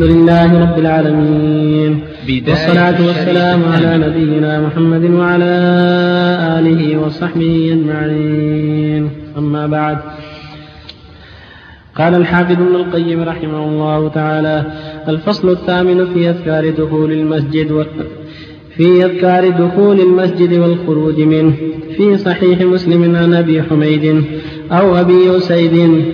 الحمد لله رب العالمين. والصلاة والسلام على نبينا محمد وعلى آله وصحبه أجمعين. أما بعد. قال الحافظ ابن القيم رحمه الله تعالى الفصل الثامن في أذكار دخول المسجد في أذكار دخول المسجد والخروج منه. في صحيح مسلم عن أبي حميد أو أبي أسيد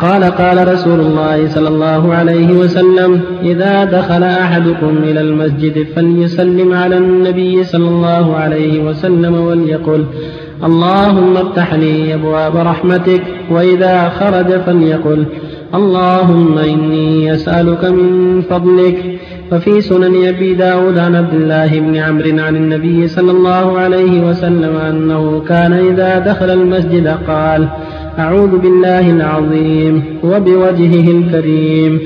قال قال رسول الله صلى الله عليه وسلم إذا دخل أحدكم إلى المسجد فليسلم على النبي صلى الله عليه وسلم وليقل اللهم افتح لي أبواب رحمتك وإذا خرج فليقل اللهم إني أسألك من فضلك وفي سنن أبي داود عن عبد الله بن عمرو عن النبي صلى الله عليه وسلم أنه كان إذا دخل المسجد قال أعوذ بالله العظيم وبوجهه الكريم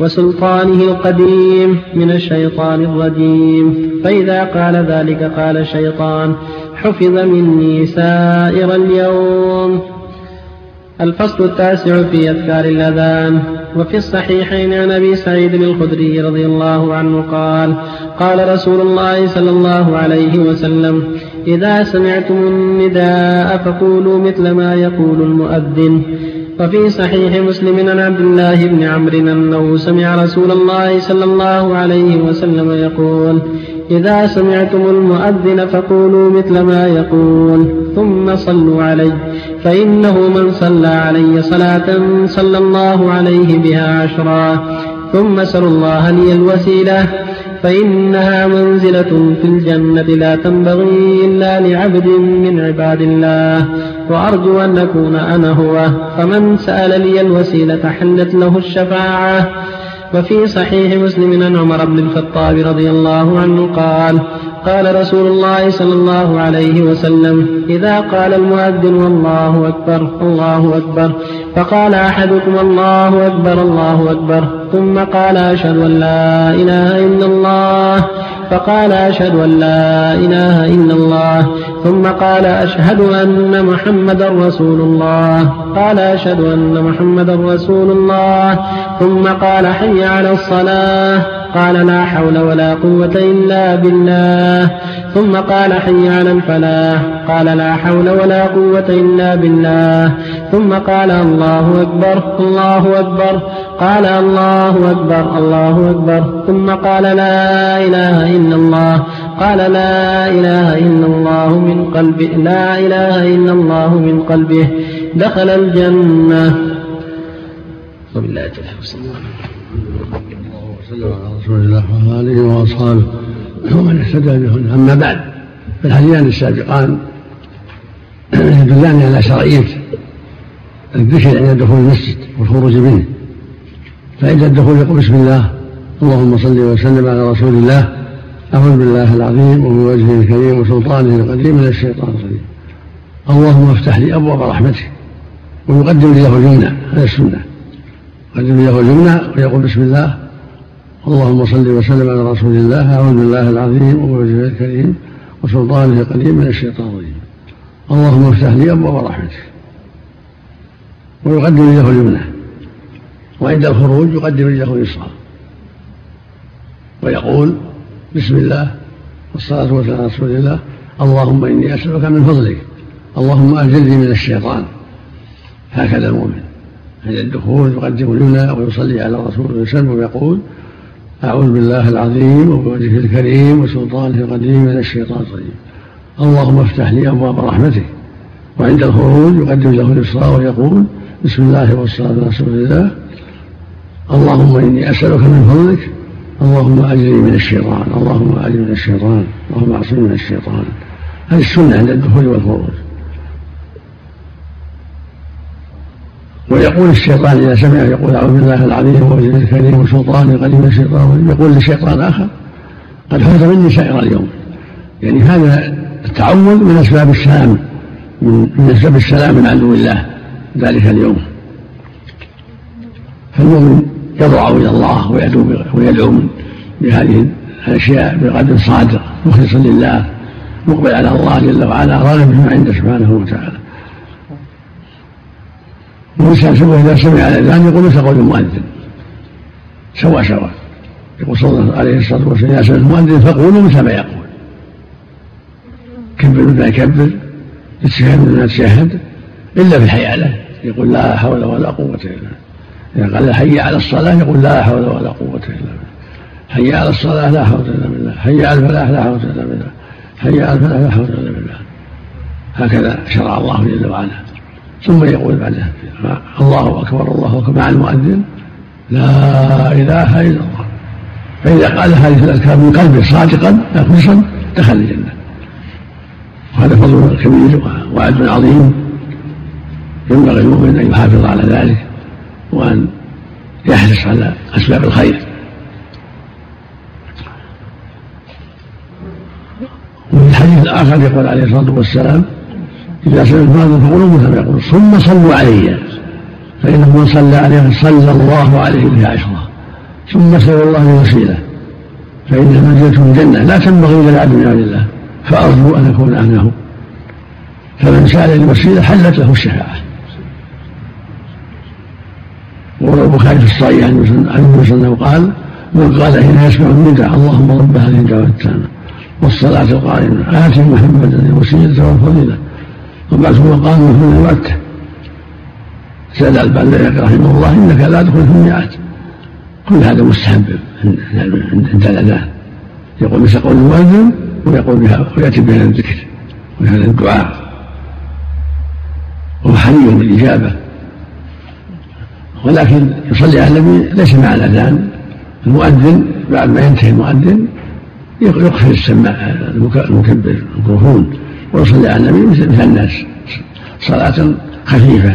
وسلطانه القديم من الشيطان الرجيم. فإذا قال ذلك قال الشيطان حفظ مني سائر اليوم. الفصل التاسع في أذكار الأذان. وفي الصحيحين عن أبي سعيد الخدري رضي الله عنه قال قال رسول الله صلى الله عليه وسلم إذا سمعتم النداء فقولوا مثل ما يقول المؤذن. وفي صحيح مسلم عن عبد الله بن عمرو أنه سمع رسول الله صلى الله عليه وسلم يقول إذا سمعتم المؤذن فقولوا مثل ما يقول ثم صلوا عليه فإنه من صلى علي صلاة صلى الله عليه بها عشرا. ثم سلوا الله لي الوسيلة فإنها منزلة في الجنة لا تنبغي إلا لعبد من عباد الله. وأرجو أن أكون أنا هو. فمن سأل لي الوسيلة حلت له الشفاعة. وفي صحيح مسلم عن عمر بن الخطاب رضي الله عنه قال قال رسول الله صلى الله عليه وسلم إذا قال المؤذن والله أكبر الله أكبر فقال أحدكم الله أكبر الله أكبر ثم قال أشهد أن لا إله إلا الله فقال أشهد أن لا إله إلا الله ثم قال أشهد أن محمدا رسول الله قال أشهد أن محمدا رسول الله ثم قال حي على الصلاة. قال لا حول ولا قوة إلا بالله. ثم قال حي على الفلاح قال لا حول ولا قوة إلا بالله. ثم قال الله أكبر الله أكبر. قال الله أكبر الله أكبر. ثم قال لا إله إلا الله. قال لا إله إلا الله من قلبه. لا إله إلا الله من قلبه. دخل الجنة. وبالله التوفيق. وسلم على رسول الله وعلى آله وأصحابه ومن اهتدى بهن. أما بعد فالحديثان السابقان يدلان على شرعية الذكر عند دخول المسجد والخروج منه. فعند الدخول يقول بسم الله اللهم صل وسلم على رسول الله أعوذ بالله العظيم وبوجهه الكريم وسلطانه القديم من الشيطان الرجيم. اللهم افتح لي أبواب رحمتك ويقدم له اليمنى هذا السنة. يقدم له اليمنى ويقول بسم الله اللهم صل وسلم على رسول الله أعوذ بالله العظيم وبوجهه الكريم وسلطانه القديم من الشيطان الرجيم. اللهم افتح لي أبواب رحمتك ويقدم له اليمنى وعند الخروج يقدم رجله اليسرى ويقول بسم الله والصلاة والسلام على رسول الله. اللهم إني أسألك من فضلك. اللهم أجلني من الشيطان. هكذا المؤمن. عند الدخول يقدم اليمنى ويصلي على الرسول وسلم ويقول أعوذ بالله العظيم وبوجهه الكريم وسلطانه القديم من الشيطان الرجيم. اللهم افتح لي أبواب رحمتك وعند الخروج يقدم له اليسرى ويقول بسم الله والصلاة على رسول الله. اللهم إني أسألك من فضلك. اللهم أجري من الشيطان. اللهم أجري من الشيطان. اللهم أعصمني من الشيطان. هذه السنة عند الدخول والخروج. ويقول الشيطان إذا سمع يقول أعوذ بالله العظيم ووجهه الكريم وسلطانه القديم الشيطان يقول لشيطان آخر قد فات مني سائر اليوم. يعني هذا التعوذ من أسباب السلام من أسباب السلام من عدو الله ذلك اليوم. فالمؤمن يضرع إلى الله ويدعو ويدعو بهذه الأشياء بقدر صادق مخلصا لله مقبل على الله جل وعلا راغب فيما عنده سبحانه وتعالى. والإنسان إذا سمع الأذان يقول مثل قول المؤذن. سوا سوا يقول صلى الله عليه الصلاة والسلام يا سيد المؤذن فقولوا مثل ما يقول. كبر ما يكبر تشهد مثل ما تشهد إلا في الحياله يقول لا حول ولا قوة إلا بالله. إذا قال حي على الصلاة يقول لا حول ولا قوة إلا بالله. حي على الصلاة لا حول إلا بالله. حي على الفلاح لا حول إلا بالله. حي على الفلاح لا حول إلا بالله. هكذا شرع الله جل وعلا. ثم يقول بعدها الله أكبر الله أكبر مع المؤذن لا إله إلا الله. فإذا قال هذه الأذكار من قلبه صادقا مخلصا دخل الجنة. وهذا فضل كبير وعد عظيم. ينبغي المؤمن أن يحافظ على ذلك وأن يحرص على أسباب الخير. وفي الحديث الآخر يقول عليه الصلاة والسلام إذا سمعت المؤذن فقولوا مثل ما يقول ثم صلوا علي. فإنه من صلى عليه صلى الله عليه به عشرة. ثم سأل الله الوسيلة فإنها منزلة الجنة لا تنبغي إلا لعبد من الله. فأرجو أن أكون أهله. فمن سأل الوسيلة حلت له الشفاعة. وروى البخاري في الصحيح عن النبي أنه قال من قال حين يسمع النداء اللهم رب هذه الدعوة التامة والصلاة القائمة آت محمدا الوسيلة والفضيلة وبعث مقام هنا وقته سأل الباني رحمه الله إنك لا تدخل في المئات كل هذا مستحب عند الأذان. يقول مثل قول المؤذن ويقول بها ويأتي بهذا الذكر. وهذا الدعاء. وهو حري بالإجابة. ولكن يصلي على النبي ليس مع الأذان. المؤذن بعد ما ينتهي المؤذن يقفل السماع المكبر الميكروفون ويصلي على النبي مثل الناس صلاة خفيفة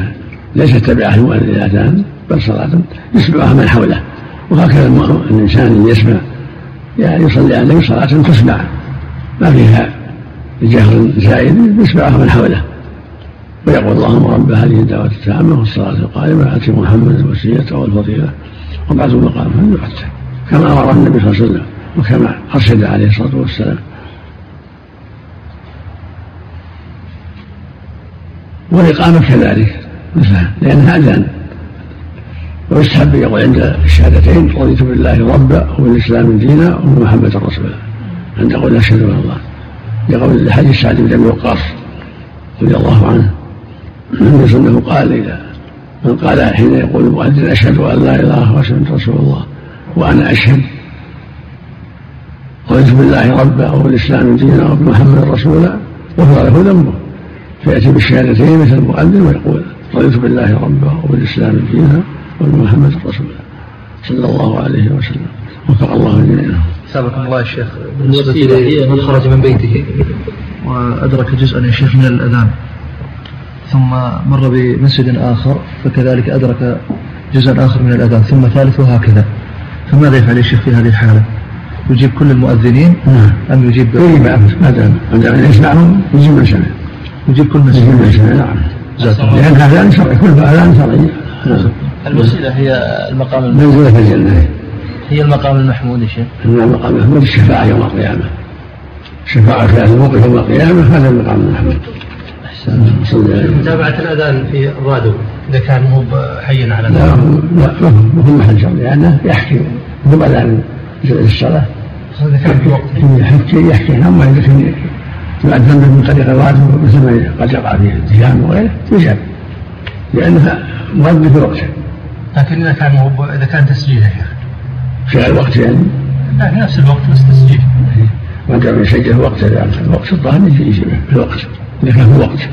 ليست تبعه المؤذن الأذان بل صلاة يسمعها من حوله. وهكذا الإنسان يسمع يعني يصلي على النبي صلاة تسمع. ما فيها جهر زائد يسمعها من حوله. ويقول اللهم رب هذه الدعوة التامة والصلاة القائمة آتي محمد الوسيلة والفضيلة. وبعث المقام فليؤته كما أمر النبي صلى الله عليه وسلم وكما أرشد عليه الصلاة والسلام. والإقامة كذلك مثلها لأنها أذان ويستحب يقول عند الشهادتين رضيت بالله ربا وبالإسلام دينا وبمحمد رسولا عند قول أشهد أن الله. لقول حديث سعد بن أبي وقاص رضي الله عنه أنه قال إذا من قال حين يقول المؤذن أشهد أن لا إله إلا رسول الله وأنا أشهد. رضيت بالله ربا وبالإسلام دينا وبمحمد رسولا غفر له ذنبه. فيأتي بالشهادتين مثل المؤذن ويقول رضيت بالله ربا وبالإسلام دينا وبمحمد رسولا صلى الله عليه وسلم وفق الله جميعا. سابقكم الله يا شيخ. بالنسبة من خرج من بيته. وأدرك جزءا يا شيخ من الأذان. ثم مر بمسجد آخر فكذلك أدرك جزءا آخر من الأذان ثم ثالث وهكذا. فماذا يفعل الشيخ في هذه الحالة؟ يجيب كل المؤذنين نعم. أم يجيب يجيب ما دام يسمعهم يجيب من سمع يجيب كل سمع نعم. لأن أذان شرعي كل أذان شرعي نعم. الوسيلة هي المقام المحمود منزلة في الجنة. هي المقام المحمود يا شيخ. المقام المحمود الشفاعة يوم القيامة. الشفاعة في هذا الموقف يوم القيامة هذا المقام المحمود متابعة الأذان في الراديو إذا كان مو حيا على لا لا ما هو محل شر لأنه يحكي مو أذان الصلاة. إذا كان في وقت. يحكي يحكي. أما إذا كان يؤذن من طريق الراديو مثل ما قد يقع في التهام وغيره يجاب. لأنها مؤذن في وقته لكن إذا كان مو إذا كان تسجيل يا شيخ. في الوقت يعني؟ لا في نفس الوقت بس تسجيل. ما دام يسجل في وقته الوقت الظاهر يجي في الوقت. إذا كان في وقت.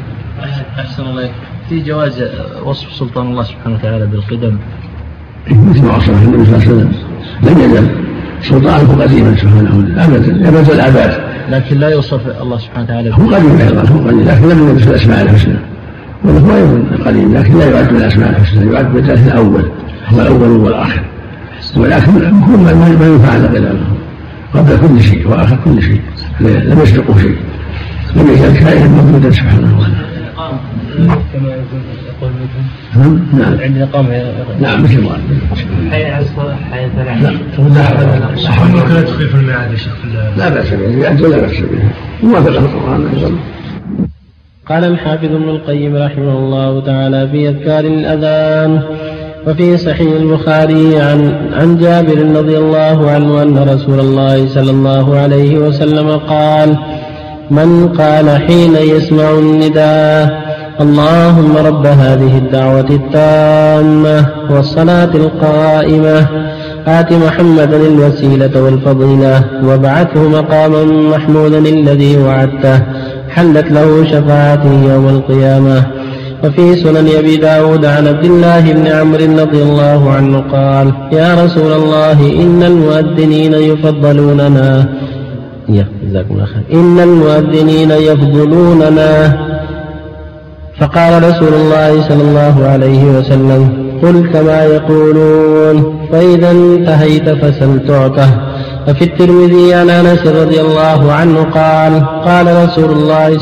أحسن الله في جواز وصف سلطان الله سبحانه وتعالى بالقدم؟ مثل ما وصفه النبي صلى الله عليه وسلم. لم يزل سلطانه قديما سبحانه أبدا ابد الاباد لكن لا يوصف الله سبحانه وتعالى هو قديم أيضا هو قديم لكن لم يلبس الأسماء الحسنى. وهو أيضا قديم لكن لا يعد من الأسماء الحسنى يعد بالذات الأول هو الأول والاخر ولكن هو ما يفعل قدامه قبل كل شيء وآخر كل شيء لم يسبقه شيء. لم يزال كائنا موجودا سبحانه وتعالى. كما يقول نعم. نعم. عندنا قام نعم مثل ما حي على الصلاة حي لا لا ممكن ندخل في الميعاد يا شيخ لا بأس به ولا بأس به. موافقة القرآن أيضا. قال الحافظ ابن القيم رحمه الله تعالى في أذكار الأذان وفي صحيح البخاري عن عن جابر رضي الله عنه أن رسول الله صلى الله عليه وسلم قال من قال حين يسمع النداء اللهم رب هذه الدعوة التامة والصلاة القائمة. آت محمدا الوسيلة والفضيلة وابعثه مقاما محمودا الذي وعدته. حلت له شفاعته يوم القيامة. وفي سنن أبي داود عن عبد الله بن عمرو رضي الله عنه قال يا رسول الله إن المؤذنين يفضلوننا. إن المؤذنين يفضلوننا. فقال رسول الله صلى الله عليه وسلم قل كما يقولون فإذا انتهيت فسل تعطه. وفي الترمذي عن أنس رضي الله عنه قال قال رسول الله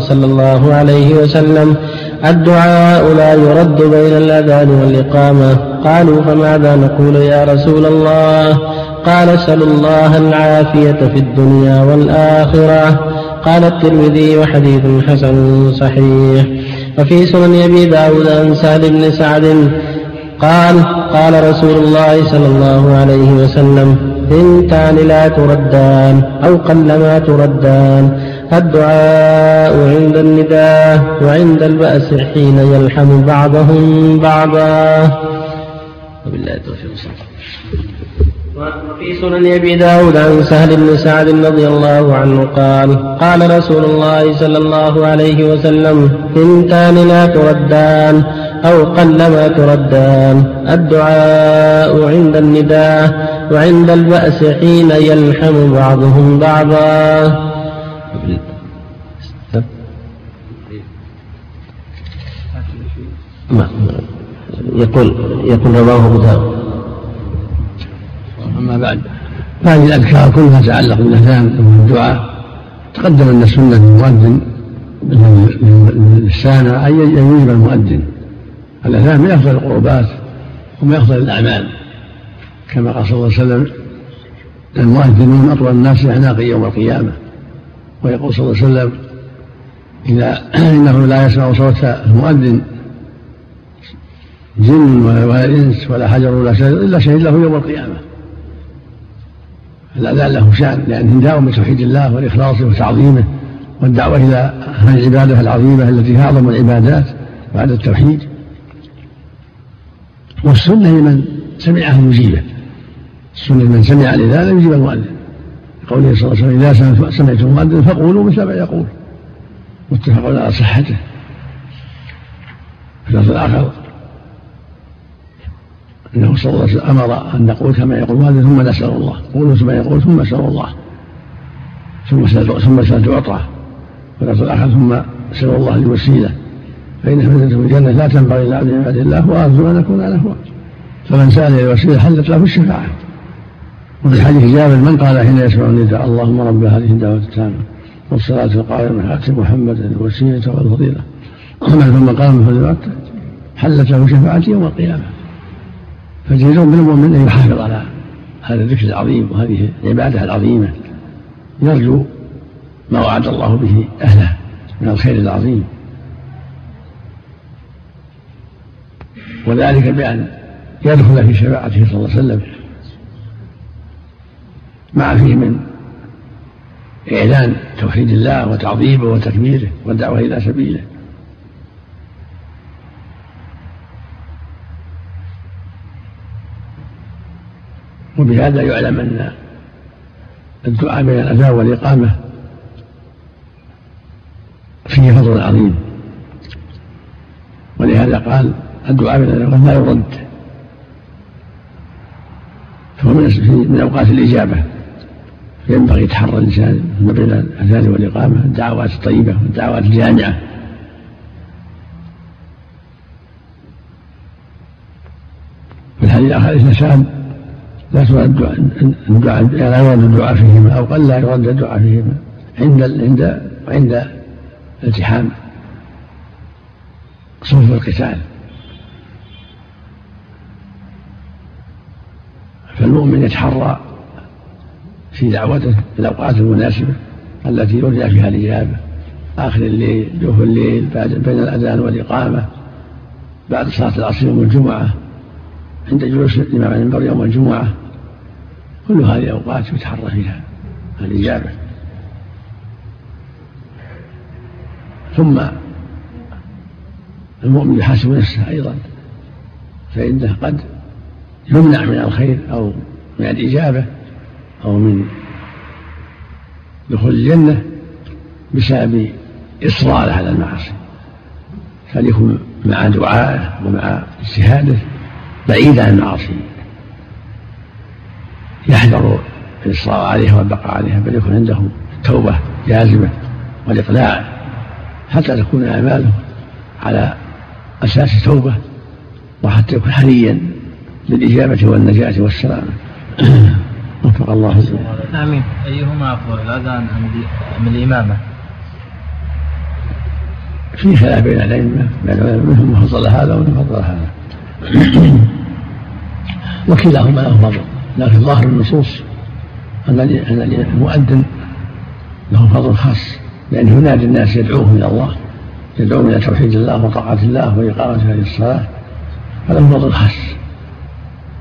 صلى الله عليه وسلم الدعاء لا يرد بين الأذان والإقامة. قالوا فماذا نقول يا رسول الله؟ قال سلوا الله العافية في الدنيا والآخرة. قال الترمذي وحديث حسن صحيح. وفي سنن أبي داود عن سهل بن سعد قال قال رسول الله صلى الله عليه وسلم ثنتان لا تردان أو قلما تردان. الدعاء عند النداء وعند البأس حين يلحم بعضهم بعضا. وبالله وفي سنن أبي داود عن سهل بن سعد رضي الله عنه قال قال رسول الله صلى الله عليه وسلم ثنتان لا تردان أو قلما تردان الدعاء عند النداء وعند البأس حين يلحم بعضهم بعضا. يقول يقول رواه أبو داود. أما بعد فهذه الأذكار كلها تتعلق بالأذان والدعاء. تقدم أن السنة للمؤذن للسامع أن يجيب المؤذن. الأذان من أفضل القربات ومن أفضل الأعمال. كما قال صلى الله عليه وسلم المؤذنون أطول الناس أعناقا يوم القيامة. ويقول صلى الله عليه وسلم إذا إنه لا يسمع صوت المؤذن جن ولا إنس ولا حجر ولا شجر إلا شهد له يوم القيامة. الأذان له شأن لأنه داوم بتوحيد الله والإخلاص وتعظيمه والدعوة إلى هذه العبادة العظيمة التي هي أعظم العبادات بعد التوحيد. والسنة لمن سمعه يجيبه. السنة لمن سمع الأذان يجيب المؤذن قوله صلى الله عليه وسلم إذا سمعتم المؤذن فقولوا مثل ما يقول. متفق على صحته. في الآخر أنه صلى الله عليه وسلم أمر أن نقول كما يقول المؤذن ثم نسأل الله. قولوا كما يقول ثم اسال الله. ثم ثم سال تعطى واللفظ الآخر ثم اسال الله الوسيله فإن منزلته في الجنة لا تنبغي الا عبد عباد الله وأرجو أن أكون أنا هو فمن سأل الوسيله حلت له الشفاعة. وفي حديث جابر من قال حين يسمع النداء اللهم رب هذه الدعوة التامة والصلاة القائمة ات محمدا الوسيلة والفضيلة. ومن ثم قام في حلت له شفاعتي يوم القيامه فالجدير بالمؤمن أن يحافظ على هذا الذكر العظيم وهذه العبادة العظيمة. يرجو ما وعد الله به أهله من الخير العظيم. وذلك بأن يدخل في شفاعته صلى الله عليه وسلم مع فيه من إعلان توحيد الله وتعظيمه وتكبيره والدعوة إلى سبيله. وبهذا يعلم أن الدعاء بين الأذان والإقامة فيه فضل عظيم. ولهذا قال الدعاء بين الأذان لا يرد. فهو من من أوقات الإجابة. ينبغي يتحرى الإنسان ما بين الأذان والإقامة الدعوات الطيبة والدعوات الجامعة. في الحديث الآخر الإنسان لا ترد الدعاء لا يرد الدعاء فيهما أو قل لا يرد الدعاء فيهما عند عند عند التحام صفوف القتال. فالمؤمن يتحرى في دعوته في الأوقات المناسبة التي يرجى فيها الإجابة. آخر الليل جوف الليل بين الأذان والإقامة بعد صلاة العصر يوم الجمعة عند جلوس الإمام المنبر يوم الجمعة. كل هذه الأوقات يتحرى فيها الإجابة. ثم المؤمن يحاسب نفسه أيضا فإنه قد يمنع من الخير أو من الإجابة أو من دخول الجنة بسبب إصراره على المعاصي. فليكن مع دعائه ومع اجتهاده بعيد عن المعاصي. يحذر الإصرار عليها والبقاء عليها بل يكون عنده توبة جازمة والإقلاع. حتى تكون أعماله على أساس توبة وحتى يكون حريا بالإجابة والنجاة والسلامة وفق الله آمين. أيهما أفضل الأذان أم الإمامة؟ في خلاف بين الأئمة منهم من فضل هذا ومن فضل هذا. وكلاهما له فضل لكن ظاهر النصوص أن المؤذن له فضل خاص لأنه ينادي الناس يدعوهم إلى الله يدعوهم إلى توحيد الله وطاعة الله وإقامة هذه الصلاة. فله فضل خاص.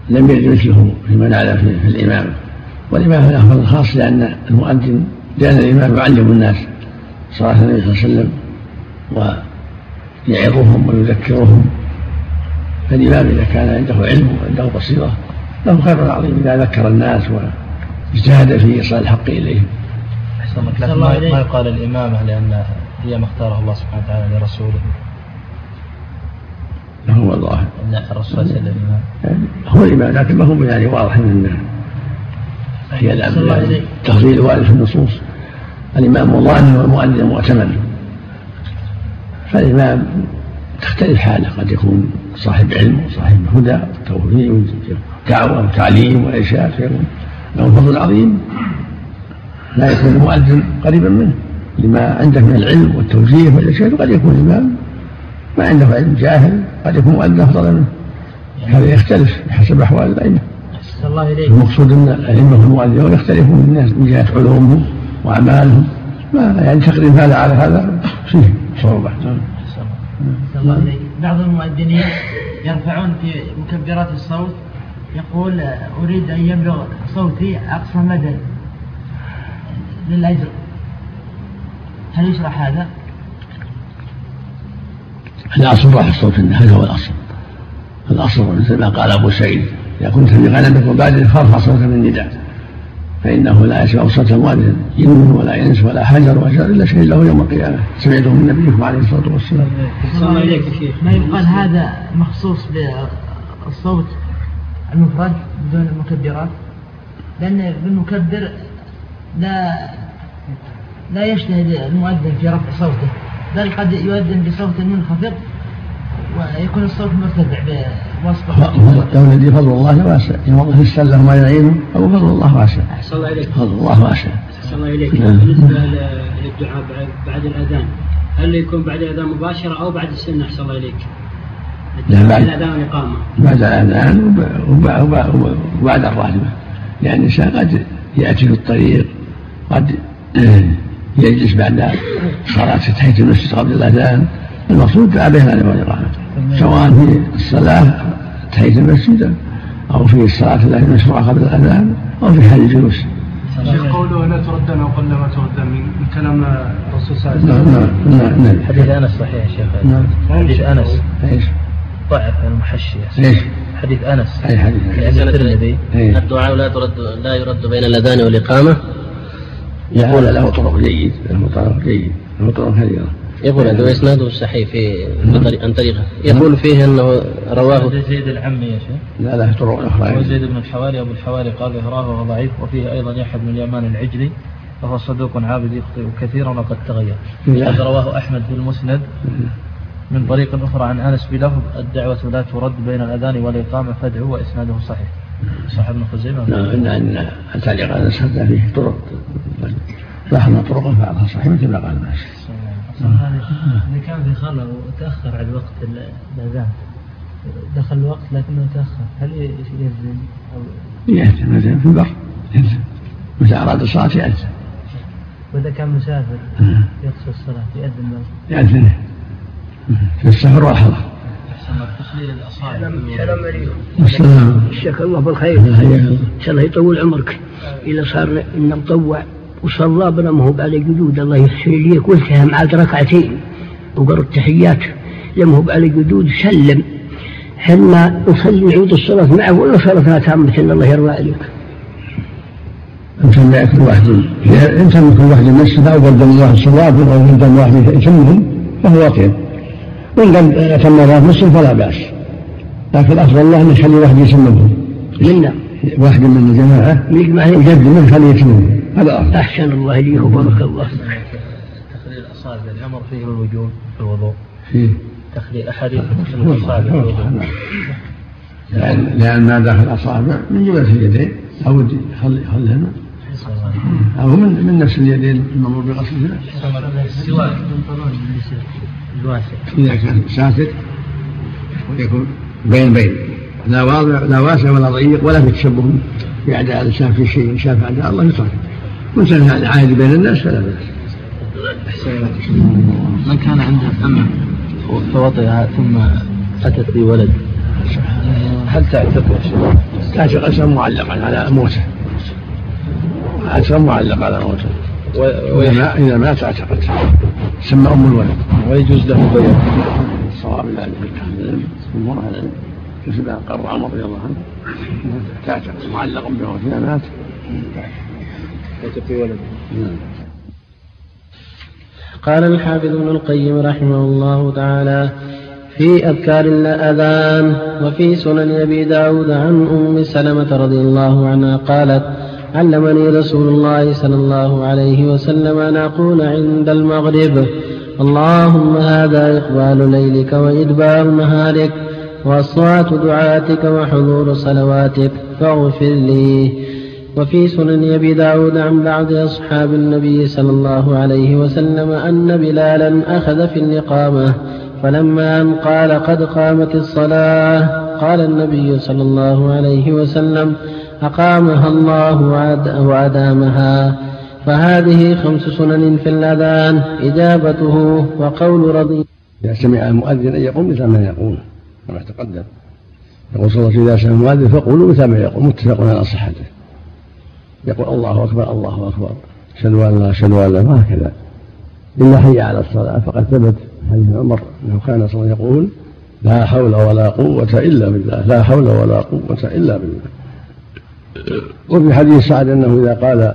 لم يرد مثله فيما نعلم في الإمامة والإمامة له فضل خاص لأن المؤذن لأن الإمام يعلم الناس صلاة النبي صلى الله عليه وسلم ويعظهم ويذكرهم. فالإمام إذا كان عنده علم وعنده بصيرة له خير عظيم. إذا ذكر الناس واجتهد في إيصال الحق إليهم. لكن ما يقال الإمامة لأن هي ما اختارها الله سبحانه وتعالى لرسوله. هو الظاهر الرسول صلى الله عليه وسلم. هو الإمام لكن ما هو يعني واضح من هي التفضيل وارد في النصوص. الإمام ظاهر والمؤذن مؤتمن. فالإمام تختلف حاله قد يكون صاحب علم وصاحب هدى وتوفيق ودعوة وتعليم وإرشاد فيكون له فضل عظيم. لا يكون المؤذن قريبا منه. لما عنده من العلم والتوجيه والإرشاد قد يكون الإمام ما عنده علم جاهل قد يكون مؤذن أفضل منه. هذا يختلف بحسب أحوال الأئمة. الله إليك. المقصود أن الأئمة والمؤذنون يختلفون من الناس من جهة علومهم وأعمالهم. ما يعني تقريب هذا على هذا. فيه صعوبة. الله إليك. بعض المؤذنين يرفعون في مكبرات الصوت. يقول أريد أن يبلغ صوتي أقصى مدى للأجر. هل يشرح هذا؟ الأصل راح الصوت هذا هو الأصل. الأصل مثل ما قال أبو سعيد إذا كنت في غنمك وبعد فارفع صوتك بالنداء فإنه لا يسمع صوت المؤذن جن ولا إنس ولا حجر وشر إلا شهد له يوم القيامة. سمعته من نبيكم عليه الصلاة والسلام. ما يقال هذا مخصوص بالصوت؟ المفرد بدون المكبرات لأن بالمكبر لا لا يجتهد المؤذن في رفع صوته بل قد يؤذن بصوت منخفض ويكون الصوت مرتفع بواسطة لو الذي فضل الله واسع. يوظف السلة وما يعينه أو فضل الله واسع. أحسن الله إليك. فضل الله واسع. أحسن الله إليك. نعم. بالنسبة للدعاء بعد الأذان هل يكون بعد الأذان مباشرة أو بعد السنة؟ أحسن الله إليك؟ لا. بعد الأذان بعد الأذان وبعد الراتبة لأن الإنسان قد يأتي في الطريق قد يجلس بعد صلاة تحية المسجد قبل الأذان. المقصود دعا بين الأذان والإقامة سواء في الصلاة تحية المسجد أو في الصلاة التي مشروعة قبل الأذان أو في حال الجلوس. شيخ قوله لا تردن أو قل ما تردن من كلام الرسول صلى الله عليه وسلم. نعم نعم نعم حديث أنس صحيح يا شيخ. نعم. حديث أنس؟ ضعف المحشي إيش؟ حديث أنس. اي حديث الترمذي الدعاء لا ترد لا يرد بين الأذان والإقامة. يقول له طرق جيد. له طرق جيد. له طرق كثيره يقول هذا وإسناده صحيح في عن طريقه. يقول فيه أنه رواه زيد العمي يا شيخ. لا لا طرق أخرى. وزيد بن الحواري. أبو الحواري قال إهراه وهو ضعيف وفيه أيضا يحيى بن اليمان العجلي وهو صدوق عابد يخطئ كثيرا وقد تغير. قد رواه أحمد في المسند. من طريق أخرى عن أنس بلفظ الدعوة لا ترد بين الأذان والإقامة فادعوا وإسناده صحيح. صح ابن خزيمة. نعم إن على أنس فيه طرق. لاحظنا طرقا بعضها صحيح مثل ما قال الناس. إذا كان في خلل وتأخر عن وقت الأذان. دخل الوقت لكنه تأخر. هل يأذن أو يأذن مثلا في البر. يأذن متى أراد الصلاة يأذن. وإذا كان مسافر يقصر الصلاة يأذن يأذن في السفر والحضر السلام. عليكم جزاك الله بالخير. إن شاء الله يطول عمرك. إذا صار مطوع وصلى بنا ما هو بعد جدود الله يحسن لي قلتها مع ركعتين. وقرأ التحيات لما هو بعد جدود سلم. هل ما نصلي نعيد الصلاة معه ولا صلاتها تامة؟ إن الله يرضى عليك؟ أنت يكون واحد. أنت يكون واحد المسجد أو قدم الله الصلاة أو قدم واحد فهو وكيل وإن قد أتم الله مسلم فلا بأس. لكن الأفضل الله أن يخلي واحد يسممهم منا. واحد من الجماعة يقدم يخلي يتمهم هذا أفضل. أحسن الله إليك وبارك الله تخليل الأصابع الأمر فيه الوجوب في الوضوء. فيه تخليل أحاديث تخليل الأصابع في الوضوء. لأن لأن ما داخل الأصابع من جملة اليدين أو يخليهن أو من من نفس اليدين المأمور بغسلهما السواك ساتر يكون بين بين. لا واضع لا واسع ولا ضيق ولا في تشبه بأعداء الإنسان في شيء شاف أعداء الله يترك من كان عادي بين الناس فلا بأس. من كان عنده أمة فوطئها ثم أتت بولد هل تعتق يا شيخ؟ تعتق معلقا على موته أسر معلق على موته. وإذا ما إذا مات اعتقت سمى أم الولد. ويجوز له بيع الصواب لا أهل العلم جمهور أهل العلم مثل ما قرر عمر رضي الله عنه. تعتق معلق بموته. إذا مات. تعتق ولد نعم. قال الحافظ ابن القيم رحمه الله تعالى في أذكار الأذان وفي سنن أبي داود عن أم سلمة رضي الله عنها قالت علمني رسول الله صلى الله عليه وسلم أن أقول عند المغرب اللهم هذا إقبال ليلك وإدبار نهارك وأصوات دعاتك وحضور صلواتك فاغفر لي. وفي سنن أبي داود عن بعض أصحاب النبي صلى الله عليه وسلم أن بلالا أخذ في الإقامة فلما أن قال قد قامت الصلاة قال النبي صلى الله عليه وسلم أقامها الله وأدامها. فهذه خمس سنن في الأذان إجابته وقول رضي إذا سمع المؤذن أن يقوم مثل ما يقول كما تقدم. يقول صلى الله إذا سمع المؤذن فقولوا مثل ما يقول. متفق على صحته. يقول الله أكبر الله أكبر. أشهد أن لا أشهد أن لا ما هكذا. إلا حي على الصلاة فقد ثبت حديث عمر أنه كان صلى الله عليه وسلم يقول لا حول ولا قوة إلا بالله لا حول ولا قوة إلا بالله. وفي حديث سعد أنه إذا قال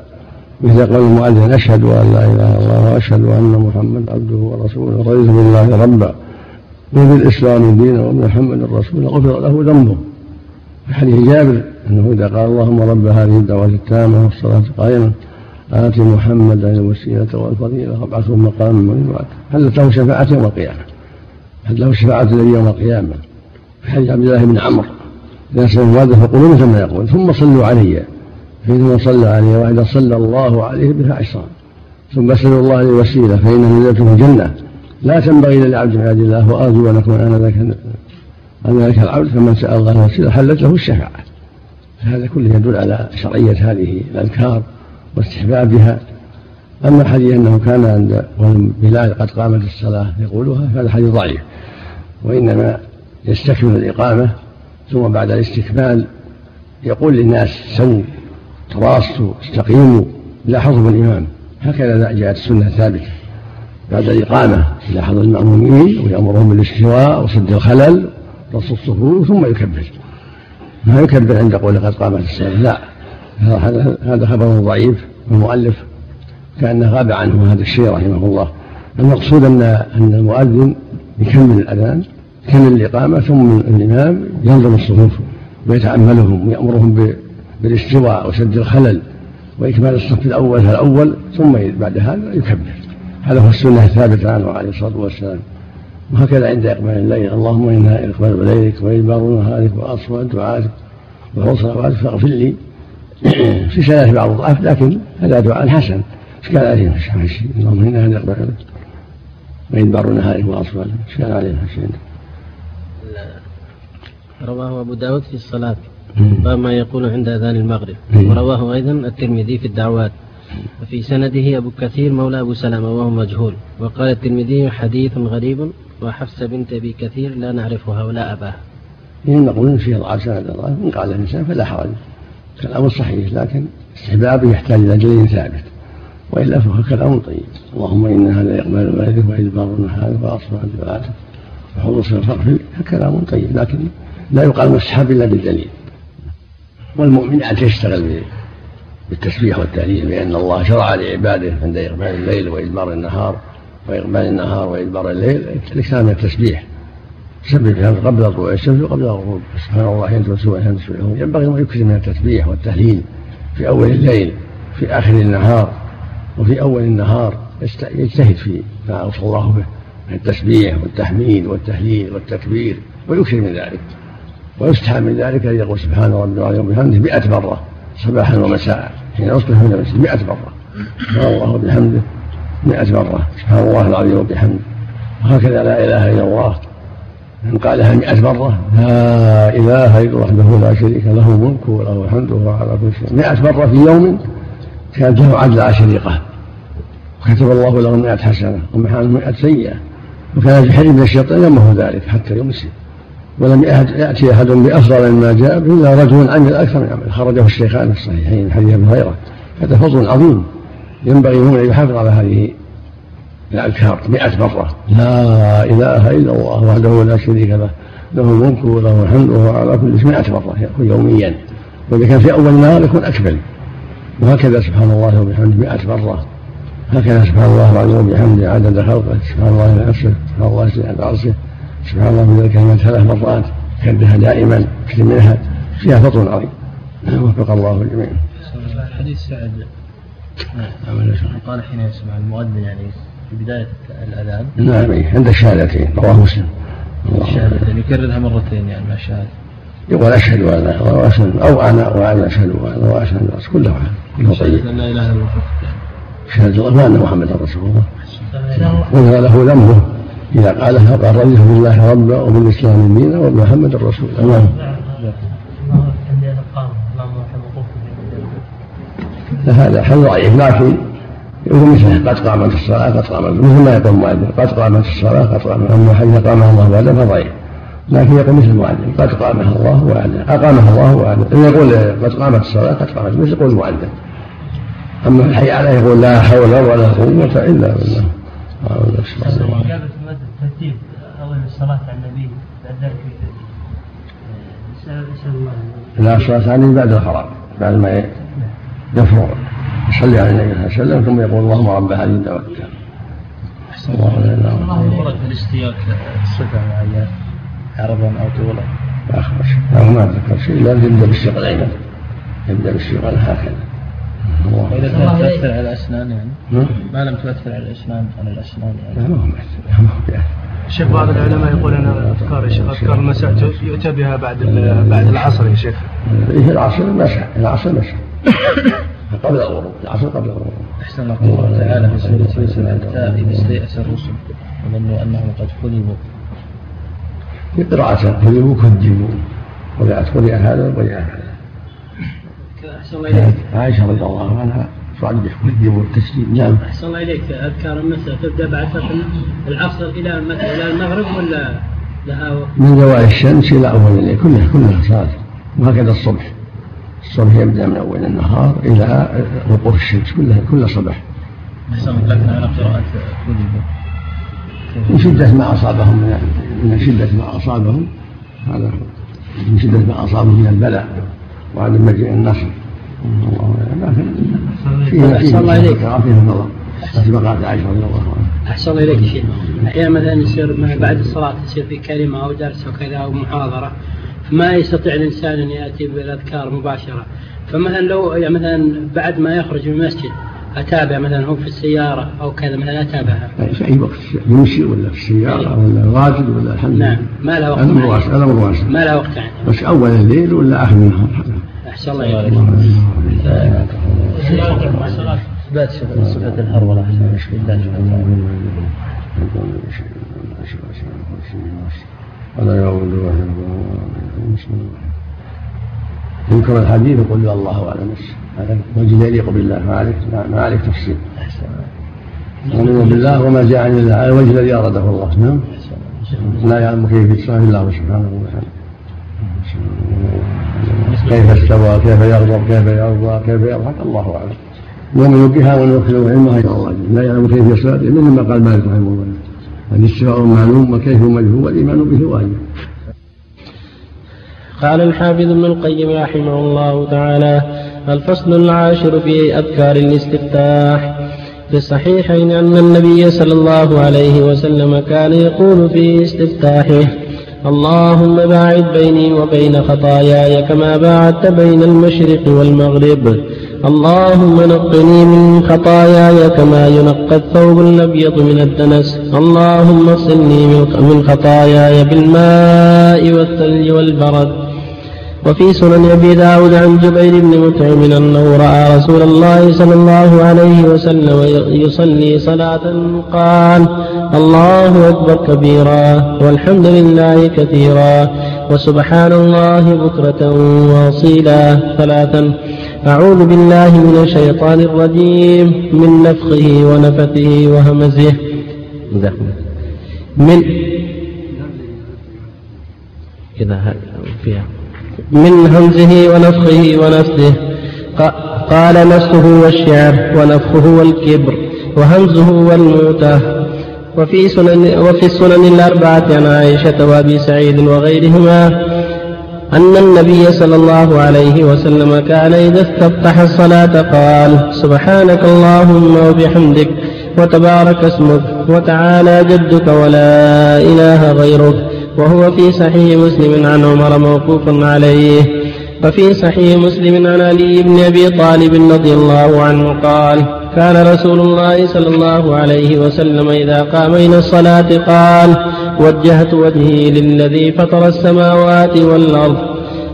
مثل قول المؤذن أشهد أن لا إله إلا الله وأشهد أن محمد عبده ورسوله رضيت بالله ربا وبالإسلام دينا وبمحمد رسولا غفر له ذنبه. في حديث جابر أنه إذا قال اللهم رب هذه الدعوة التامة والصلاة القائمة آت محمدا الوسيلة والفضيلة وابعثه مقاما من هل له شفاعة يوم القيامة. هل له شفاعة يوم القيامة. في حديث عبد الله بن عمرو إذا سمعوا هذا فقولوا مثل ما يقول. ثم صلوا علي. فإن صلى علي واحدا صلى الله عليه بها عشرا ثم اسألوا الله الوسيلة فإن نزلته الجنة. لا تنبغي للعبد من عباد الله وأرجو أن أكون أنا ذاك أن ذلك العبد فمن سأل الله الوسيلة حلت له الشفاعة. هذا كله يدل على شرعية هذه الأذكار واستحبابها أما حديث أنه كان عند بلال قد قامت الصلاة يقولها فهذا حديث ضعيف. وإنما يستكمل الإقامة ثم بعد الاستكمال يقول للناس سووا تراصوا استقيموا حضر الإمام هكذا جاءت السنة ثابتة بعد الإقامة حضر المأمومين ويأمرهم بالاستواء وسد الخلل رص الصفوف ثم يكبر. ما يكبر عند قول قد قامت الصلاة لا. هذا خبر ضعيف والمؤلف كأنه غاب عنه هذا الشيء رحمه الله. المقصود أن أن المؤذن يكمل الأذان يكمل الإقامة ثم الإمام ينظم الصفوف ويتأملهم ويأمرهم بالاستواء وسد الخلل وإكمال الصف الأول فالأول ثم بعد هذا يكبر هذا هو السنة الثابتة عنه عليه الصلاة والسلام. وهكذا عند إقبال الليل. اللهم إنا إقبال ليلك وإدبار نهارك وأصوات دعائك وحوص صلواتك فاغفر لي. في سنة بعض الضعف لكن هذا دعاء حسن. إيش قال عليه؟ الشيء اللهم إنا إقبال وإدبار نهارك إيش قال عليه؟ الشيء رواه أبو داود في الصلاة باب ما يقول عند أذان المغرب. ورواه أيضا الترمذي في الدعوات. وفي سنده أبو كثير مولى أبو سلمة وهو مجهول. وقال الترمذي حديث غريب وحفصة بنت أبي كثير لا نعرفها ولا أباها إن نقول فيه ضعف سند إن قال الإنسان فلا حرج. كلام صحيح لكن استحبابه يحتاج إلى دليل ثابت. وإلا فهو كلام طيب. اللهم إن هذا يقبل والدك وإدبار هذا وأصبح دعاته وحروس الفرق كلام طيب. لكن لا يقال مستحب إلا بالدليل. والمؤمن عاد يشتغل بالتسبيح والتهليل لأن الله شرع لعباده عند إقبال الليل وإدبار النهار وإقبال النهار وإدبار الليل الإكثار من التسبيح. تسبح قبل طلوع الشمس وقبل الغروب. سبحان الله حين تمسون وحين تصبحون ينبغي أن يكثر من التسبيح والتهليل في أول الليل في آخر النهار وفي أول النهار يجتهد في ما أوصى الله به من التسبيح والتحميد والتهليل والتكبير ويكثر من ذلك. ويستحب من ذلك أن يقول سبحان ربي العظيم وبحمده مئة مرة صباحا ومساء. حين يصبح من المسجد مئة مرة. سبحان الله وبحمده مئة مرة سبحان الله العظيم وبحمده. وهكذا لا إله إلا الله. من قالها مئة مرة لا إله إلا الله وحده لا شريك له ملك وله الحمد وهو على كل شيء. مئة مرة في يوم كانت له عدل عشريقة وكتب الله له مئة حسنة ومحى مئة سيئة. وكان الحرم من الشيطان يمه ذلك حتى يمسي ولم يأتي أحد بأفضل مما جاء إلا رجل عمل أكثر من عمل خرجه الشيخان الصحيحين من حديث أبي هريرة. هذا فضل عظيم. ينبغي هنا أن يحافظ على هذه الأذكار مئة مرة. لا إله إلا الله وحده لا شريك له. له الملك وله الحمد وهو على كل شيء مئة مرة يوميا. وإذا كان في أول النهار يكون أكمل. وهكذا سبحان الله وبحمده مئة مرة. هكذا سبحان الله وبحمده عدد خلقه. سبحان الله نفسه. سبحان الله عند عرشه. سبحان الله من الكلمات ثلاث مرات كدها دائما كثير منها فيها فضل عظيم. وفق الله الجميع. حديث سعد. قال حين يسمع المؤذن يعني في بداية الأذان. نعم عند الشهادتين رواه مسلم. الشهادتين يكررها مرتين يعني مع الشهادة. يقول أشهد أن لا إلا أو أنا وأنا أشهد أن وأشهد أن كله كله طيب. لا إله إلا الله. شهادة الله أن محمدا رسول الله. وإذا له ذنبه إذا قالها قال رضيت بالله ربا وبالإسلام دينا وبمحمد رسول الله هذا حل ضعيف لكن يقول مثله قد قامت الصلاة قد قامت مثل ما يقول المؤذن قد قامت الصلاة قد قامت أما حين قامها الله وعلا فضعيف لكن يقول مثل المؤذن قد قامها الله وعلا أقامها الله وعلا يقول قد قامت الصلاة قد قامت مثل يقول المؤذن أما الحي عليه يقول لا حول ولا قوة إلا بالله. ترتيب أول الصلاة على النبي بعد ذلك لا الصلاة عليه بعد الفراغ بعد ما يفرغ. يصلي على النبي صلى الله عليه وسلم ثم يقول اللهم رب هذه الدعوة التامة الله ورد في الاشتياق صفة معينة عرضا أو طولا لا أخبر. شيء ما أتذكر شيء لا يبدأ بالشق الأيمن. يبدأ بالشق هكذا كانت تؤثر على الأسنان يعني. ما لم تؤثر على الأسنان على الأسنان يعني. لا ما هو شيخ بعض العلماء يقول ان أذكار يا شيخ أذكار المساء يؤتى بها بعد بعد العصر يا شيخ. إيه العصر مسح العصر مسح قبل الغروب العصر قبل الغروب. أحسن الله تعالى في سورة يوسف التاء إذ استيأس الرسل وظنوا أنهم قد كذبوا. في قراءة كذبوا كذبوا قرأت قرئ هذا وقرئ هذا. أحسن الله إليك. عائشة رضي الله عنها صعد كذبوا التسليم نعم. أحسن الله إليك. أذكار المساء تبدأ بعد العصر إلى إلى المغرب ولا لها وقت؟ من زوال الشمس إلى أول الليل. كلها كلها صلاة وهكذا الصبح. الصبح يبدأ من أول النهار إلى وقوف الشمس. كلها كل صباح. أحسن لكن على قراءة من شدة ما أصابهم من من شدة ما أصابهم. هذا هو. من شدة ما أصابهم من البلاء. وعدم مجيء النصر. الله لكن فيه أحسن الله نظر عائشة رضي عنها أحسن الله إليك. شيخ. أحيانا مثلا يصير بعد الصلاة يصير في كلمة أو درس أو كذا أو محاضرة فما يستطيع الإنسان أن يأتي بالأذكار مباشرة. فمثلا لو يعني مثلا بعد ما يخرج من المسجد أتابع مثلا هو في السيارة أو كذا مثلا أتابعها يعني في أي وقت يمشي ولا في السيارة ولا راجل ولا الحمد لله. نعم. ما لها وقت معين. واسع الأمر واسع ما لها وقت يعني بس أول الليل ولا آخر النهار؟ أحسن الله إليك إثبات صفة الهرولة بالله ولا يؤول ينكر الحديث يقول الله أعلم. هذا وجه يليق بالله ما عليك ما عليك تفصيل. نؤمن بالله وما جاء عن الله. على الوجه الذي أراده الله. نعم. لا يعلم كيف إلا الله سبحانه وتعالى. كيف استوى كيف يغضب كيف يرضى كيف يضحك. الله أعلم. ومن يوجهها ومن يوكله علمها إلى الله. لا يعلم كيف الصلاة مثل ما قال مالك رحمه الله. الاستواء معلوم والكيف مجهول والإيمان به واجب. قال الحافظ ابن القيم رحمه الله تعالى الفصل العاشر في أذكار الاستفتاح. في الصحيحين أن النبي صلى الله عليه وسلم كان يقول في استفتاحه اللهم باعد بيني وبين خطاياي كما باعدت بين المشرق والمغرب. اللهم نقني من خطاياي كما ينقى الثوب الأبيض من الدنس. اللهم اغسلني من خطاياي بالماء والثلج والبرد. وفي سنن أبي داود عن جبير بن مطعم أنه رأى رسول الله صلى الله عليه وسلم يصلي صلاة قال الله أكبر كبيرا والحمد لله كثيرا وسبحان الله بكرة وأصيلا ثلاثا. أعوذ بالله من الشيطان الرجيم من نفخه ونفثه وهمزه. من إذا فيها من همزه ونفخه ونفثه قال نفخه والشعر ونفخه والكبر وهمزه والموتة وفي سنن وفي السنن الأربعة عن عائشة وأبي سعيد وغيرهما أن النبي صلى الله عليه وسلم كان إذا استفتح الصلاة قال سبحانك اللهم وبحمدك وتبارك اسمك وتعالى جدك ولا إله غيرك. وهو في صحيح مسلم عن عمر موقوف عليه. وفي صحيح مسلم عن علي بن أبي طالب رضي الله عنه قال كان رسول الله صلى الله عليه وسلم إذا قام إلى الصلاة قال وجهت وجهي للذي فطر السماوات والأرض.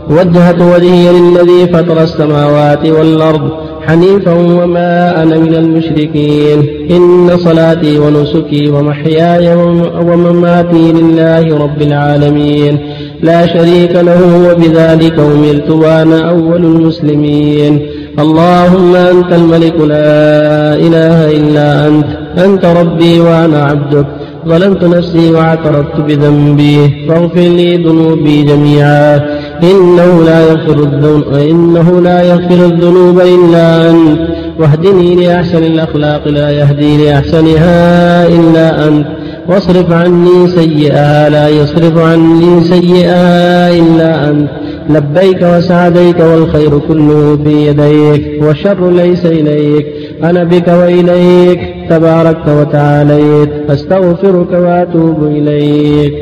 وجهت وجهي للذي فطر السماوات والأرض. حنيفا وما أنا من المشركين. إن صلاتي ونسكي ومحياي ومماتي لله رب العالمين. لا شريك له وبذلك أمرت وأنا أول المسلمين. اللهم أنت الملك لا إله إلا أنت. أنت ربي وأنا عبدك. ظلمت نفسي وأعترفت بذنبي. فاغفر لي ذنوبي جميعا. إنه لا يغفر الذنوب إنه لا يغفر الذنوب إلا أنت. واهدني لأحسن الأخلاق لا يهدي لأحسنها إلا أنت. واصرف عني سيئها لا يصرف عني سيئها إلا أنت. لبيك وسعديك والخير كله في يديك والشر ليس إليك. أنا بك وإليك تباركت وتعاليت. أستغفرك وأتوب إليك.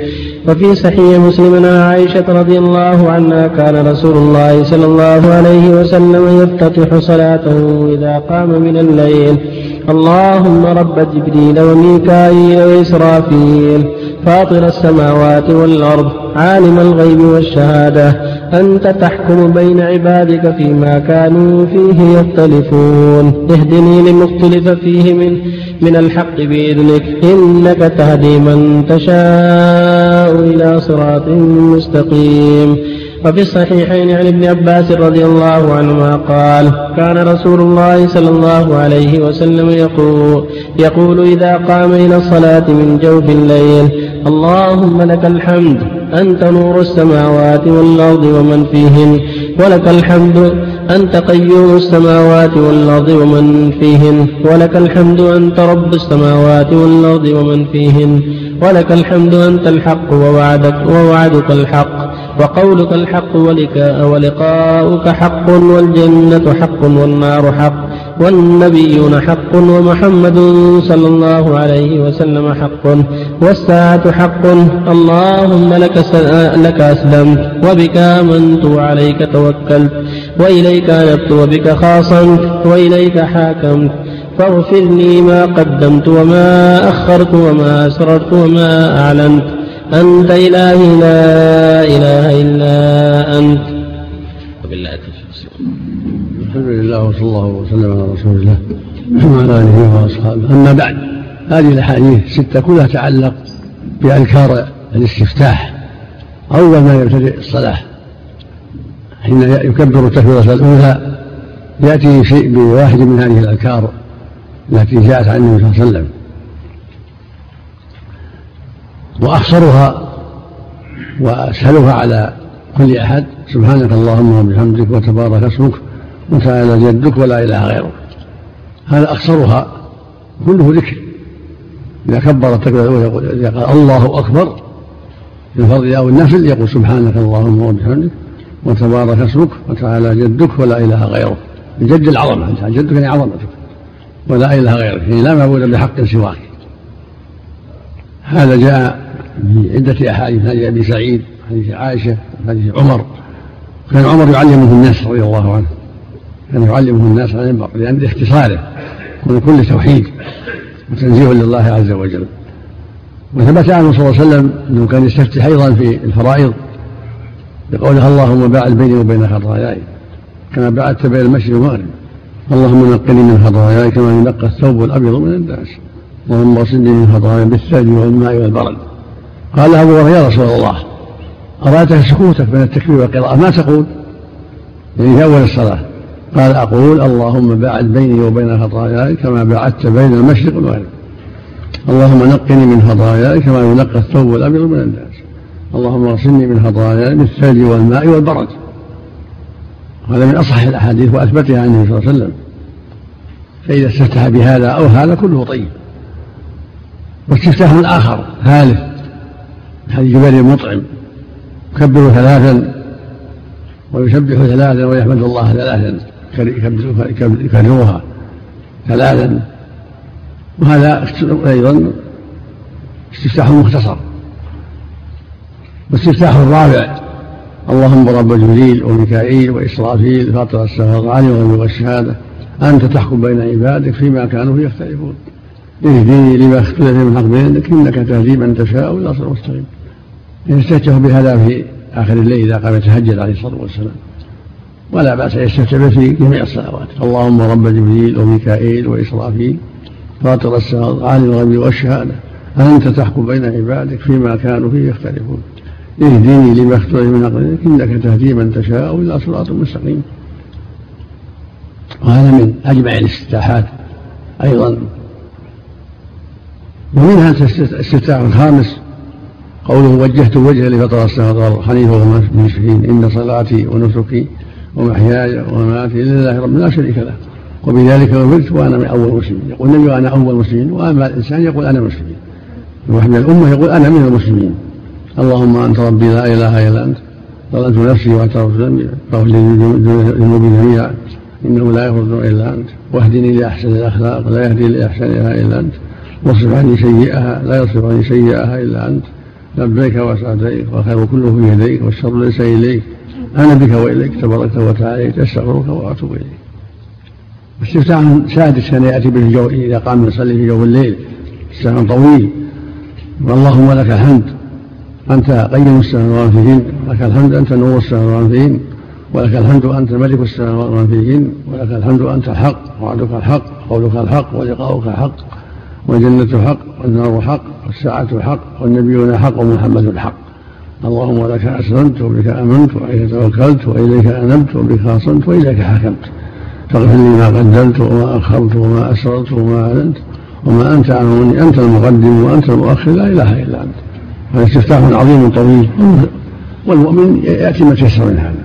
وفي صحيح مسلم عن عائشة رضي الله عنها كان رسول الله صلى الله عليه وسلم يفتتح صلاته إذا قام من الليل. اللهم رب جبريل وميكائيل وإسرافيل فاطر السماوات والأرض عالم الغيب والشهادة أنت تحكم بين عبادك فيما كانوا فيه يختلفون. اهدني لما اختلف فيه من, من الحق بإذنك إنك تهدي من تشاء إلى صراط مستقيم. وفي الصحيحين عن ابن عباس رضي الله عنهما قال كان رسول الله صلى الله عليه وسلم يقول, يقول إذا قام إلى الصلاة من جوف الليل اللهم لك الحمد أنت نور السماوات والأرض ومن فيهن ولك الحمد أنت قيوم السماوات والأرض ومن فيهن ولك الحمد أنت رب السماوات والأرض ومن فيهن ولك الحمد أنت الحق ووعدك ووعدك الحق. وقولك الحق ولقاؤك حق والجنة حق والنار حق والنبيون حق ومحمد صلى الله عليه وسلم حق والساعة حق اللهم لك, لك أسلمت وبك آمنت وعليك توكلت وإليك أنبت وبك خاصمت وإليك حاكمت فاغفر لي ما قدمت وما أخرت وما أسررت وما أعلنت أنت إلهي لا إله إلا أنت. وبالله الحمد لله وصلى الله وسلم على رسول الله وعلى آله وأصحابه. أما بعد هذه الأحاديث ستة كلها تتعلق بأذكار الاستفتاح. أول ما يبتدئ الصلاة حين يكبر التكبيره الاولى يأتي شيء بواحد من هذه الأذكار التي جاءت عن النبي صلى الله عليه وسلم. وأقصرها وأسهلها على كل أحد. سبحانك اللهم وبحمدك وتبارك اسمك وتعالى جدك ولا إله غيرك. هذا أقصرها كله ذكر. إذا كبر التكبير الأولى يقول إذا قال الله أكبر في الفرض أو النفل يقول سبحانك اللهم وبحمدك وتبارك اسمك وتعالى جدك ولا إله غيرك. جد العظمة جدك يعني عظمتك. ولا إله غيرك يعني لا معبود بحق سواك. هذا جاء في عدة أحاديث حديث أبي سعيد حديث عائشة حديث عمر. كان عمر يعلمه الناس رضي الله عنه. كان يعلمه الناس عن المنبر لأن اختصاره من كل توحيد وتنزيه لله عز وجل. وثبت عنه صلى الله عليه وسلم أنه كان يستفتح أيضا في الفرائض بقوله اللهم باعد بيني وبين خطاياي كما بعدت بين المشرق والمغرب. اللهم نقني من خطاياي كما ينقى الثوب الأبيض من الدنس اللهم اغسلني من خطاياي بالثلج والماء والبرد. قال أبو هريرة يا رسول الله أرادك سكوتك بين التكبير والقراءة؟ ما تقول؟ يعني في أول الصلاة قال أقول اللهم باعد بيني وبين خطاياي كما بعدت بين المشرق والمغرب. اللهم نقني من خطاياي كما ينقى الثوب الأبيض من الناس. اللهم اغسلني من خطاياي بالثلج والماء والبرد. هذا من أصح الأحاديث وأثبتها عن النبي صلى الله عليه وسلم. فإذا استفتح بهذا أو هذا كله طيب. واستفتاح آخر ثالث حديث جبير مطعم يكبر ثلاثا ويسبح ثلاثا ويحمد الله ثلاثا يكررها ثلاثا وهذا أيضا استفتاح مختصر واستفتاح الرابع اللهم رب جبريل وميكائيل وإسرافيل فاطر السماوات والأرض والشهادة أنت تحكم بين عبادك فيما كانوا يختلفون. اهدني لما اختلف من حق بينك إنك تهدي من تشاء إلى صراط مستقيم. يستفتح بهذا في آخر الليل إذا قام يتهجد عليه الصلاة والسلام. ولا بأس أن يستفتح في جميع الصلوات. اللهم رب جبريل وميكائيل وإسرافيل فاطر السماوات عالم الغيب والشهادة. أنت تحكم بين عبادك فيما كانوا فيه يختلفون. اهدني لما اختلف من أقدرك إنك تهدي من تشاء إلى صراط مستقيم. وهذا من أجمع الاستفتاحات أيضا. ومنها الاستفتاح الخامس قوله وجهت وجهي لفطر والارض حنيفا وما مشركين إن صلاتي ونسكي ومحياي ومماتي لله رب لا شريك له. وبذلك امرت وأنا من أول المسلمين. يقول النبي أنا أول المسلمين وأما الإنسان يقول أنا مسلمين واحد من الأمة يقول أنا من المسلمين. اللهم أنت ربي لا إله إلا أنت ظلمت نفسي واعترفت ذنبي فاغفر لي ذنوبي جميعا إنه لا يغفر إلا أنت. واهدني لأحسن الأخلاق لا يهدي لاحسنها إلا أنت. واصرف عني سيئها لا يصرف عني سيئها إلا أنت. لبيك وسعديك والخير كله في يديك والشر ليس إليك. أنا بك وإليك تباركت وتعاليت أستغفرك وأتوب إليك. استفتاح سادس كان يأتي به الجو إذا قام يصلي في جو الليل. استفتاح طويل. واللهم لك الحمد. أنت قيم السماوات فيهن. لك الحمد أنت نور السماوات فيهن. ولك الحمد أنت ملك السماوات فيهن. ولك الحمد أنت الحق. وعدك الحق. قولك الحق. ولقاؤك حق والجنة حق والنار حق والساعة حق والنبيون حق ومحمد حق اللهم لك أسلمت وبك آمنت وإليك توكلت وإليك أنبت وبك خاصمت وإليك حكمت. فاغفر لي ما قدمت وما أخرت وما أسررت وما أعلنت وما أنت مني. أنت المقدم وأنت المؤخر. لا إله إلا أنت. هذا استفتاح عظيم طويل. والمؤمن يأتي ما تيسر من هذا.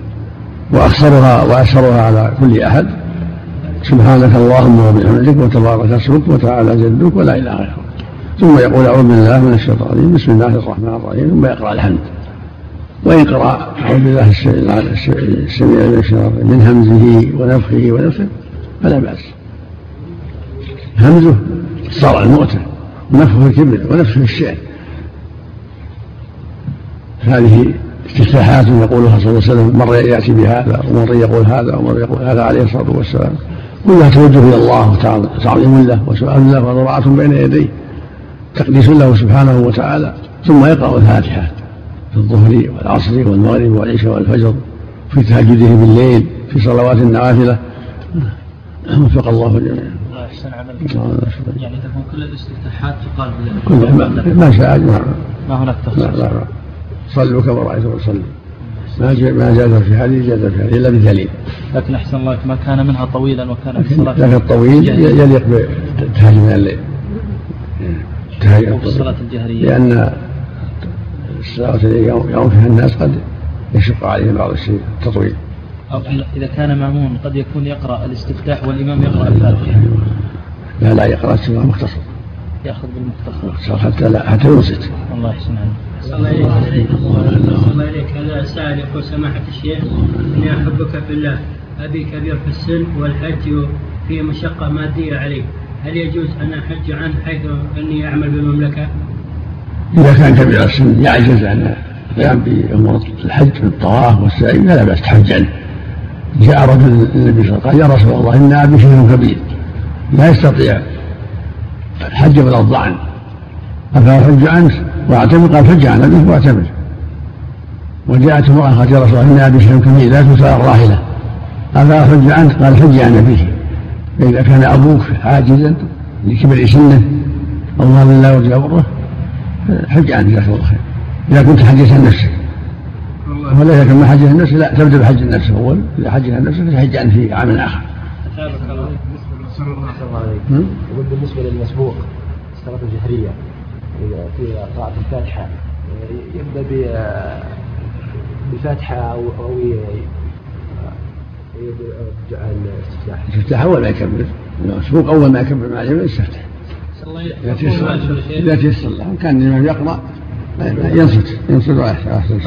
وأخسرها وأسرها على كل أحد. سبحانك اللهم وبحمدك وتبارك اسمك وتعالى جدك ولا اله غيرك ثم يقول اعوذ بالله من الشيطان الرجيم. بسم الله الرحمن الرحيم. ثم يقرأ الحمد. وإن قرأ أعوذ بالله السميع من الشيطان من همزه ونفخه ونفخه فلا بأس. همزه صرع المؤتة ونفخه الكبر ونفخه الشعر. هذه استفتاحات يقولها صلى الله عليه وسلم. مرة يأتي بهذا ومرة يقول هذا ومرة يقول هذا عليه الصلاة والسلام. كلها توجه إلى الله تعظيم له وسؤال له وضراعة بين يديه تقديس له سبحانه وتعالى ثم يقرأ الفاتحة في الظهر والعصر والمغرب والعشاء والفجر في تهجده بالليل في صلوات النوافله وفق الله الجميع. احسن عملك يعني تكون كل الاستفتاحات تقال كل ما شاء ما هناك تخصيص. لا لا صلوا كما رأيتم صلوا ما ما جاز في هذه جاز في هذه إلا بدليل لكن أحسن الله ما كان منها طويلا وكان في الصلاه لكن الطويل يليق بتهاجم الليل. الصلاه الجهرية. لأن الصلوات التي يقوم فيها الناس قد يشق عليهم بعض الشيء التطويل. أو إذا كان مأمون قد يكون يقرأ الاستفتاح والإمام يقرأ الفاتحة. لا لا يقرأ السورة مختصر يأخذ بالمختصر. مختصر حتى لا حتى ينصت. الله يحسن عنك الله إليك هذا سائل يقول سماحة الشيخ إني أحبك في الله أبي كبير في السن والحج فيه مشقة مادية عليه هل يجوز أن أحج عنه حيث أني أعمل بالمملكة؟ إذا كان كبير السن يعجز عن القيام بأمور الحج بالطواف والسعي فلا بأس تحج عنه جاء رجل النبي صلى الله عليه وسلم يا رسول الله إن أبي شيخ كبير لا يستطيع الحج ولا الضعن أفأحج عنه واعتمر قال حج عن أبيه واعتمر وجاءت امرأة قالت يا رسول الله إن أبي شيخ كبير لا تسأل الراحلة أفأحج عنه قال حج عن أبيه فإذا كان أبوك عاجزا لكبر سنه الله لا يرجى بره حج عنه جزاك الله خير. إذا كنت حجيت عن نفسك. ولا إذا كان ما حجيت عن نفسك لا تبدأ بحج النفس أول إذا حجيت عن نفسك تحج عنه في عام آخر. بالنسبة للمسبوق الصلاة الجهرية. في قراءة الفاتحة. يبدأ بالفاتحة أو أو الاستفتاح. الاستفتاح أول ما يكبر المسبوق أول ما يكبر مع الإمام يستفتح إذا تيسر. له كان الإمام يقرأ ينصت. ينصت ويحسن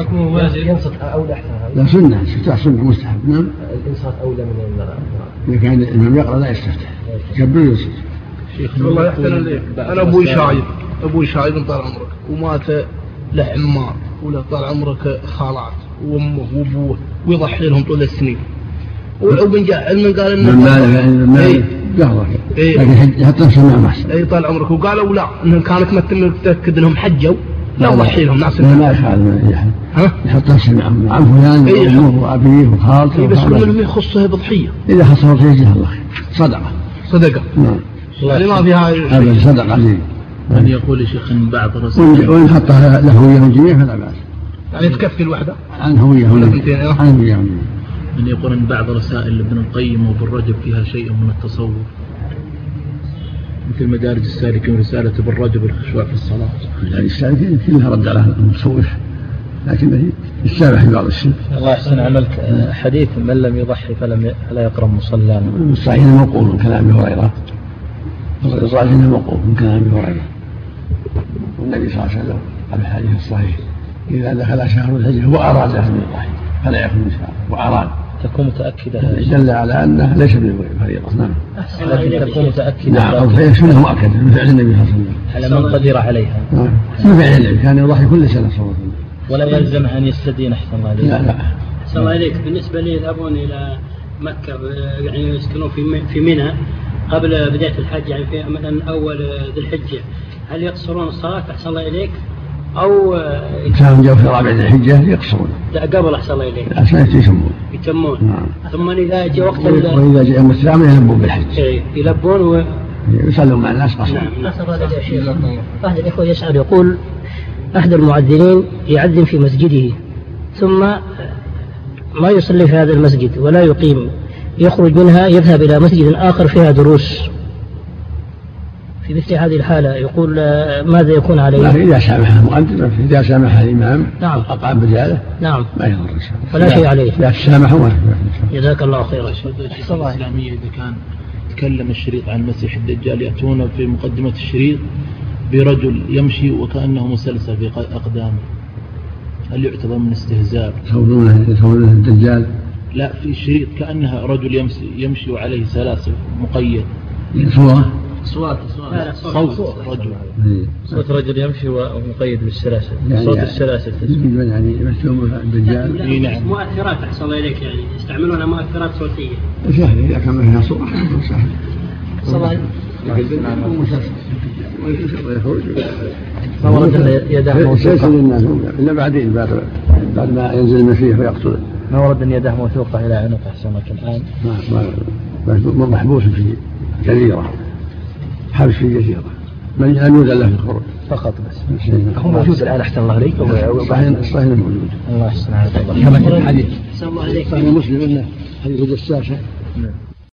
ينصت أولى أحسن. لا سنة. الاستفتاح سنة مستحب. نعم. الإنصات أولى من إذا كان الإمام يقرأ لا يستفتح. يكبر وينصت. الله يحسن عليك أنا أبوي شايب. أبوي شايب طال عمرك. ومات له عمار. وله طال عمرك خالات. وأمه وأبوه. ويضحي لهم طول السنين. وابن جاء علم قال إنه من ماله؟ يعني من ماله؟ قهرك إيه. لكن يحط نفسه اي طال عمرك. وقالوا لا. ان كانك ما تتاكد إنهم حجوا. لا ضحي لهم ناس. لا ما يفعل ها؟ يحط نفسه معه مع فلان إيه. وأمه وأبيه وخالته إيه بس كل. اللي يخصه بضحيه إذا حصل شيء جزاه الله. خير صدقة. صدقة. نعم. يعني ما فيها هذا صدقه لي من يقول يا شيخ أن بعض الرسائل وإن حطها له هويه جميع فلا بأس. يعني تكفي الوحدة؟ عن هويه. عن هويه من يقول أن بعض رسائل ابن القيم وابن رجب فيها شيء من التصوف. مثل مدارج السالكين ورسالة ابن رجب الخشوع في الصلاة. يعني السالكين كلها رد على المتصوف لكن يتسامح في بعض الشيء. الله يحسن عملك. حديث من لم يضحي فلم فلا يقرب مصلانا الصحيح موقوف من كلام أبي هريرة. الصحيح موقوف من كلام أبي هريرة. والنبي صلى الله عليه وسلم قال في الحديث الصحيح إذا دخل شهر الحج وأراد أن يضحي فلا يكون شهر وأراد. تكون متأكدة دل على أنه ليس بفريضة نعم. لكن تكون متأكدة. نعم الضحيه سنه مؤكده من فعل النبي صلى الله عليه وسلم. على من قدر عليها. نعم. من فعل النبي كان يضحي كل سنة صلى الله عليه وسلم. ولا يلزم أن يستدين أحسن الله عليك لا لا. أحسن الله إليك. بالنسبة لي يذهبون إلى مكة يعني يسكنون في م- في منى. قبل بداية الحج يعني في مثلا أول ذي الحجة. هل يقصرون الصلاة؟ أحسن الله إليك. أو كانوا جاءوا في رابع ذي الحجة يقصرون. لا قبل أحسن الله إليك. عشان يتمون يتمون. نعم. ثم إذا جاء وقت وإذا جاء يوم السلام يلبون بالحج. إيه، يلبون و... يصلون مع الناس قصرا نعم نعم. الله يا شيخ أحد الإخوة يسأل يقول أحد المعذرين يعذن في مسجده ثم ما يصلي في هذا المسجد ولا يقيم. يخرج منها يذهب إلى مسجد آخر فيها دروس. في مثل هذه الحالة يقول آه، ماذا يكون عليه؟ إذا سامح المؤذن إذا سامح الإمام نعم. أقام بجاله نعم. ما يضر إن شاء الله. فلا شيء عليه. لا تسامحوا ما جزاك الله خيرا. الشريعة الإسلامية إذا كان تكلم الشريط عن المسيح الدجال يأتون في مقدمة الشريط برجل يمشي وكأنه مسلسل في أقدامه. هل يعتبر من استهزاء؟ يصورونه الدجال لا في الشريط كأنها رجل يمشي, يمشي وعليه سلاسل مقيد. صورة؟ صوت صوت. صوت رجل. إيه. صوت رجل يمشي ومقيد بالسلاسل. يعني- صوت السلاسل يجب يعني يمثلون الدجال لا، إي نعم. مؤثرات أحسن الله إليك يعني. يستعملونها مؤثرات صوتية. سهل إذا كان ما فيها صورة سهل صلاة ما ورد الناس إلا بعدين بعد بعد ما ينزل المسيح ويقتله ما ورد أن يداه موثوقة إلى عنق أحسنك الآن. ما ما ما- محبوس في جزيرة حبس في جزيرة من لم يؤذن له في الخروج؟ فقط بس. هو موجود الآن أحسن الله عليك. صحيح صحيح موجود. الله يحسن عليك. كما في الحديث. الله إليك صحيح مسلم أنه حديث الجساسة